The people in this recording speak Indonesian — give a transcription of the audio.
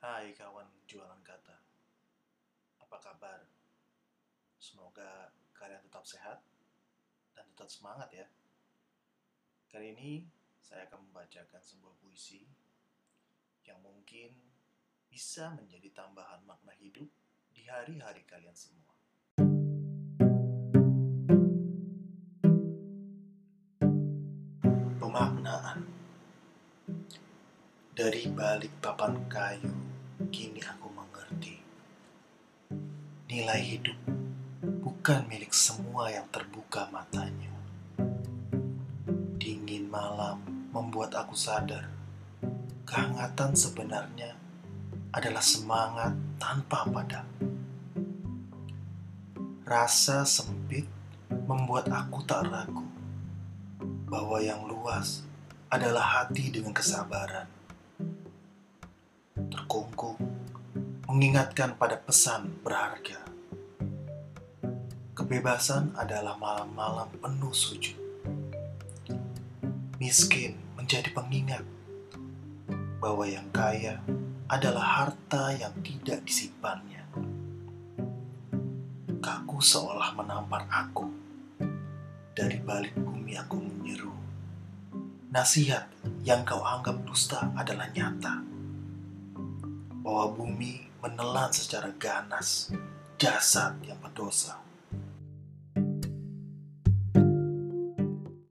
Hai kawan jualan kata. Apa kabar? Semoga kalian tetap sehat dan tetap semangat ya. Kali ini saya akan membacakan sebuah puisi Yang mungkin bisa menjadi tambahan makna hidup di hari-hari kalian semua. Pemaknaan. Dari balik papan kayu Kini aku mengerti. Nilai hidup bukan milik semua yang terbuka matanya. Dingin malam membuat aku sadar Kehangatan sebenarnya adalah semangat tanpa padam. Rasa sempit membuat aku tak ragu bahwa yang luas adalah hati dengan kesabaran. Mengingatkan pada pesan berharga. Kebebasan adalah malam-malam penuh sujud. Miskin menjadi pengingat bahwa yang kaya adalah harta yang tidak disimpannya. Kaku seolah menampar aku dari balik bumi aku menyeru. Nasihat yang kau anggap dusta adalah nyata. Bahwa bumi menelan secara ganas jasad yang berdosa.